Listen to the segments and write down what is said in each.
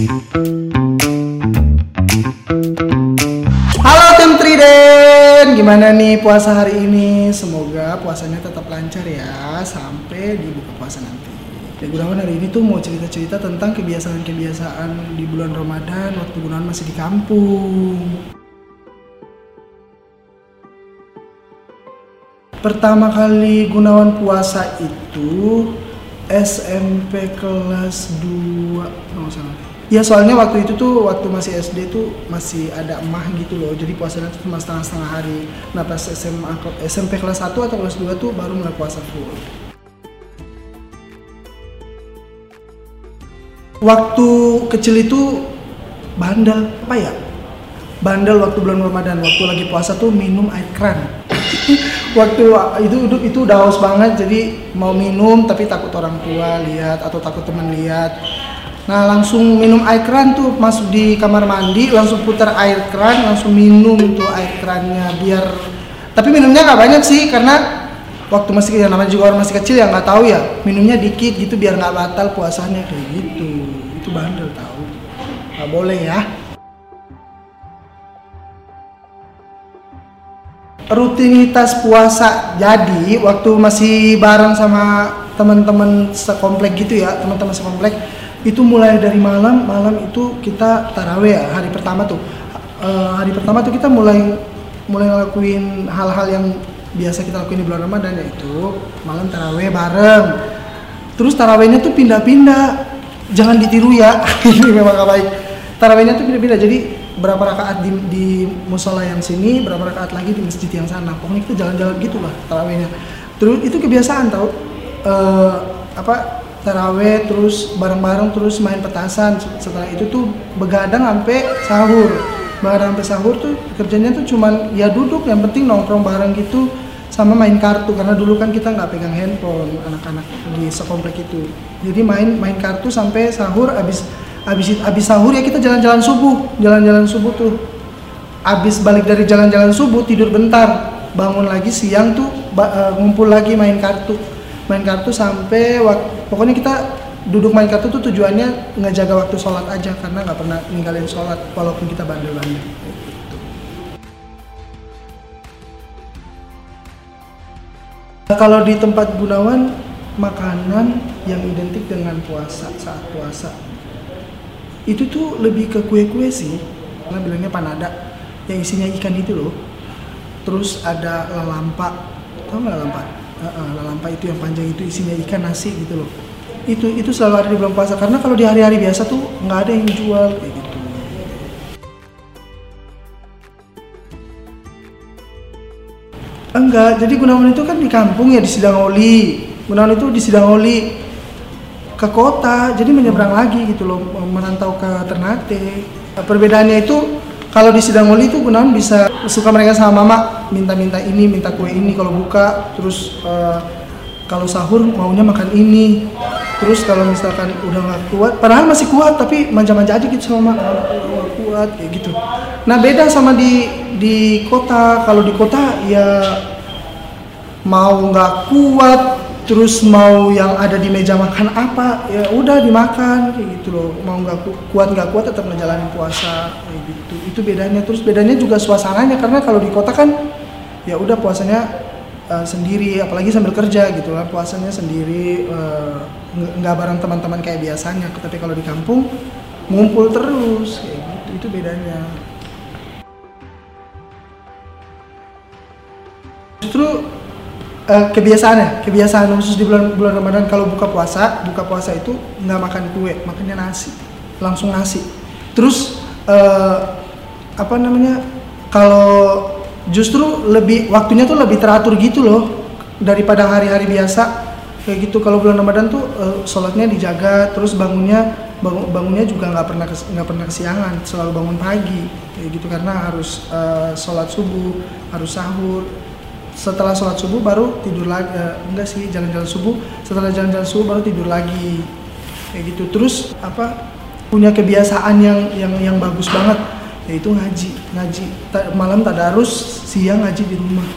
Halo tim Triden, gimana nih puasa hari ini? Semoga puasanya tetap lancar ya sampai di buka puasa nanti. Ya Gunawan hari ini tuh mau cerita-cerita tentang kebiasaan-kebiasaan di bulan Ramadan waktu Gunawan masih di kampung. Pertama kali Gunawan puasa itu SMP kelas 2 kalau nggak salah. Ya soalnya waktu itu tuh waktu masih SD tuh masih ada emah gitu loh. Jadi puasanya tuh cuma setengah-setengah hari. Nah pas SMA SMP kelas 1 atau kelas 2 tuh baru mulai puasa full. Waktu kecil itu bandel apa ya? Bandel waktu bulan Ramadan, waktu lagi puasa tuh minum air keran. waktu itu itu itu udah haus banget jadi mau minum tapi takut orang tua lihat atau takut teman lihat. Nah langsung minum air keran tuh masuk di kamar mandi langsung putar air keran langsung minum tuh air kerannya biar tapi minumnya nggak banyak sih karena waktu masih yang namanya juga orang masih kecil ya nggak tahu ya minumnya dikit gitu biar nggak batal puasanya kayak gitu. Itu bandel tahu. Nggak boleh ya. Rutinitas puasa. Jadi waktu masih bareng sama teman-teman sekomplek gitu ya teman-teman sekomplek itu mulai dari malam malam itu kita taraweh ya hari pertama tuh. Eh, hari pertama tuh kita mulai mulai ngelakuin hal-hal yang biasa kita lakuin di bulan Ramadan yaitu malam taraweh bareng. Terus tarawehnya tuh pindah-pindah. Jangan ditiru ya ini memang gak baik. Tarawehnya tuh pindah-pindah. Jadi berapa rakaat di, di musola yang sini berapa rakaat lagi di masjid yang sana. Pokoknya kita jalan-jalan gitu lah tarawehnya. Terus itu kebiasaan tau. Eh, apa taraweh terus bareng-bareng terus main petasan. Setelah itu tuh begadang sampai sahur. Begadang sampai sahur tuh kerjanya tuh cuman ya duduk yang penting nongkrong bareng gitu sama main kartu. Karena dulu kan kita nggak pegang handphone anak-anak di sekomplek itu. Jadi main main kartu sampai sahur. Abis abis abis sahur ya kita jalan-jalan subuh. Jalan-jalan subuh tuh. Abis balik dari jalan-jalan subuh tidur bentar. Bangun lagi siang tuh eh, ngumpul lagi main kartu main kartu sampai wak- pokoknya kita duduk main kartu tuh tujuannya ngejaga waktu sholat aja karena nggak pernah ninggalin sholat walaupun kita bandel-bandel Kalau di tempat Gunawan, makanan yang identik dengan puasa saat puasa itu tuh lebih ke kue-kue sih. Karena bilangnya panada yang isinya ikan itu loh. Terus ada lalampa, tau nggak lalampa? Lalampa itu yang panjang itu isinya ikan nasi gitu loh. Itu itu selalu ada di bulan puasa karena kalau di hari-hari biasa tuh nggak ada yang jual kayak gitu. Enggak, jadi Gunawan itu kan di kampung ya di Sidangoli. Gunawan itu di Sidangoli ke kota, jadi menyeberang lagi gitu loh, merantau ke Ternate. Perbedaannya itu kalau di Sidangoli itu Gunawan bisa suka mereka sama mama, minta-minta ini, minta kue ini kalau buka, terus eh, kalau sahur maunya makan ini. Terus kalau misalkan udah nggak kuat, padahal masih kuat tapi manja-manja aja gitu sama nggak kuat kayak gitu. Nah beda sama di di kota, kalau di kota ya mau nggak kuat terus mau yang ada di meja makan apa ya udah dimakan kayak gitu loh. Mau nggak ku- kuat nggak kuat tetap ngejalanin puasa kayak gitu. Itu bedanya. Terus bedanya juga suasananya karena kalau di kota kan ya udah puasanya eh, sendiri apalagi sambil kerja gitu kan puasanya sendiri eh, nggak bareng teman-teman kayak biasanya tapi kalau di kampung ngumpul terus kayak gitu itu bedanya. Justru eh, kebiasaannya kebiasaan khusus di bulan bulan Ramadan kalau buka puasa buka puasa itu nggak makan kue makannya nasi langsung nasi. Terus eh, apa namanya kalau justru lebih waktunya tuh lebih teratur gitu loh daripada hari-hari biasa. Kayak gitu kalau bulan Ramadan tuh eh, sholatnya dijaga terus bangunnya bangun, bangunnya juga nggak pernah nggak pernah kesiangan selalu bangun pagi. Kayak gitu karena harus eh, sholat subuh harus sahur. Setelah sholat subuh baru tidur lagi eh, enggak sih jalan-jalan subuh. Setelah jalan-jalan subuh baru tidur lagi. Kayak gitu. Terus apa punya kebiasaan yang yang yang bagus banget yaitu ngaji ngaji malam tadarus siang ngaji di rumah.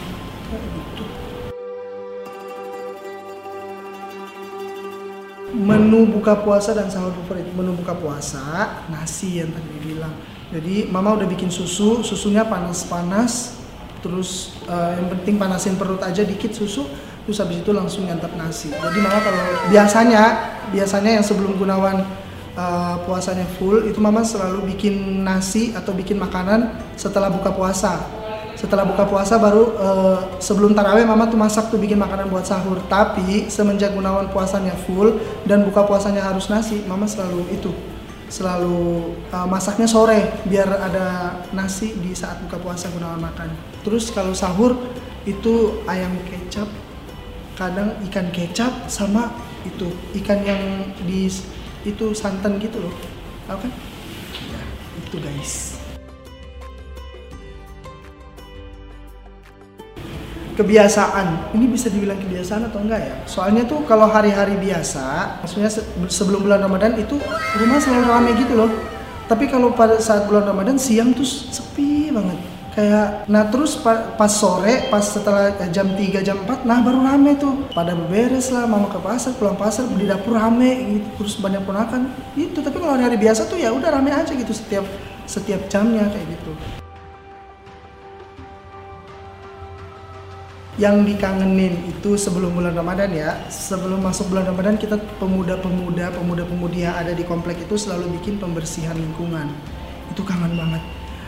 Menu buka puasa dan sahur favorit. Menu buka puasa nasi yang tadi bilang jadi mama udah bikin susu susunya panas-panas. Terus uh, yang penting panasin perut aja dikit susu terus habis itu langsung nyantap nasi. Jadi mama kalau biasanya biasanya yang sebelum Gunawan uh, puasanya full itu mama selalu bikin nasi atau bikin makanan setelah buka puasa. Setelah buka puasa baru uh, sebelum taraweh mama tuh masak tuh bikin makanan buat sahur. Tapi semenjak Gunawan puasanya full dan buka puasanya harus nasi mama selalu itu selalu uh, masaknya sore biar ada nasi di saat buka puasa Gunawan makan. Terus kalau sahur itu ayam kecap kadang ikan kecap sama itu ikan yang di itu santan gitu loh. Apa kan? Ya itu guys. Kebiasaan. Ini bisa dibilang kebiasaan atau enggak ya? Soalnya tuh kalau hari-hari biasa maksudnya sebelum bulan Ramadan itu rumah selalu ramai gitu loh. Tapi kalau pada saat bulan Ramadan siang tuh sepi banget kayak nah terus pas sore pas setelah jam 3 jam 4 nah baru rame tuh. Pada beberes lah mama ke pasar pulang pasar di dapur rame gitu terus banyak ponakan. Itu tapi kalau hari, hari biasa tuh ya udah rame aja gitu setiap setiap jamnya kayak gitu. Yang dikangenin itu sebelum bulan Ramadan ya sebelum masuk bulan Ramadan kita pemuda-pemuda pemuda-pemudi yang ada di komplek itu selalu bikin pembersihan lingkungan. Itu kangen banget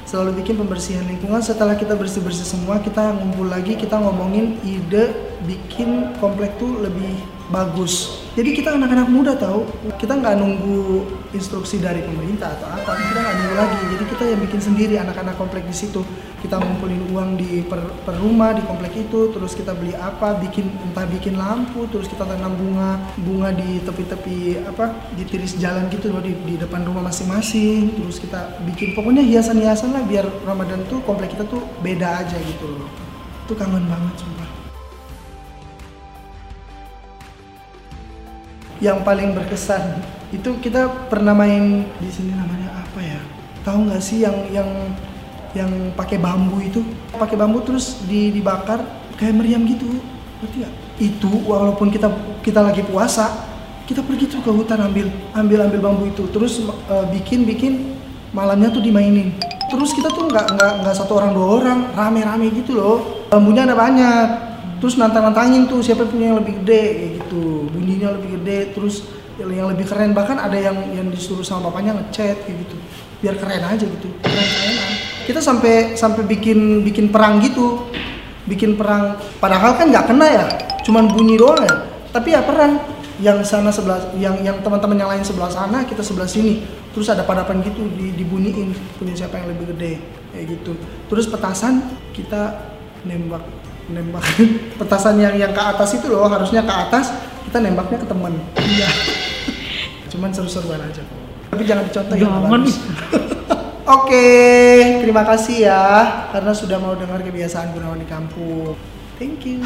selalu bikin pembersihan lingkungan. Setelah kita bersih-bersih semua kita ngumpul lagi kita ngomongin ide bikin komplek tuh lebih bagus jadi kita anak-anak muda tahu kita nggak nunggu instruksi dari pemerintah atau apa kita nggak nunggu lagi. Jadi kita yang bikin sendiri anak-anak komplek di situ. Kita ngumpulin uang di per, per rumah di komplek itu terus kita beli apa bikin entah bikin lampu terus kita tanam bunga bunga di tepi-tepi apa di tiris jalan gitu loh di, di depan rumah masing-masing terus kita bikin. Pokoknya hiasan-hiasan lah biar Ramadan tuh komplek kita tuh beda aja gitu loh. Itu kangen banget sumpah yang paling berkesan. Itu kita pernah main di sini namanya apa ya? Tahu nggak sih yang yang yang pakai bambu itu? Pakai bambu terus di, dibakar kayak meriam gitu. Berarti ya itu walaupun kita kita lagi puasa kita pergi tuh ke hutan ambil ambil ambil bambu itu. Terus uh, bikin bikin malamnya tuh dimainin. Terus kita tuh nggak nggak nggak satu orang dua orang rame rame gitu loh. Bambunya ada banyak terus nantang nantangin tuh siapa punya yang lebih gede kayak gitu. Bunyinya lebih gede terus yang lebih keren. Bahkan ada yang yang disuruh sama bapaknya ngechat kayak gitu. Biar keren aja gitu. Keren kerenan kita sampai sampai bikin bikin perang gitu. Bikin perang. Padahal kan nggak kena ya. Cuman bunyi doang ya. Tapi ya perang. Yang sana sebelah yang yang teman-teman yang lain sebelah sana kita sebelah sini. Terus ada padapan gitu di, dibunyiin. Punya siapa yang lebih gede kayak gitu. Terus petasan kita nembak nembak. Petasan yang yang ke atas itu loh harusnya ke atas kita nembaknya ke temen. Iya. Cuman seru-seruan aja. Tapi jangan dicontoh ya Oke, terima kasih ya karena sudah mau dengar kebiasaan Gunawan di kampung. Thank you.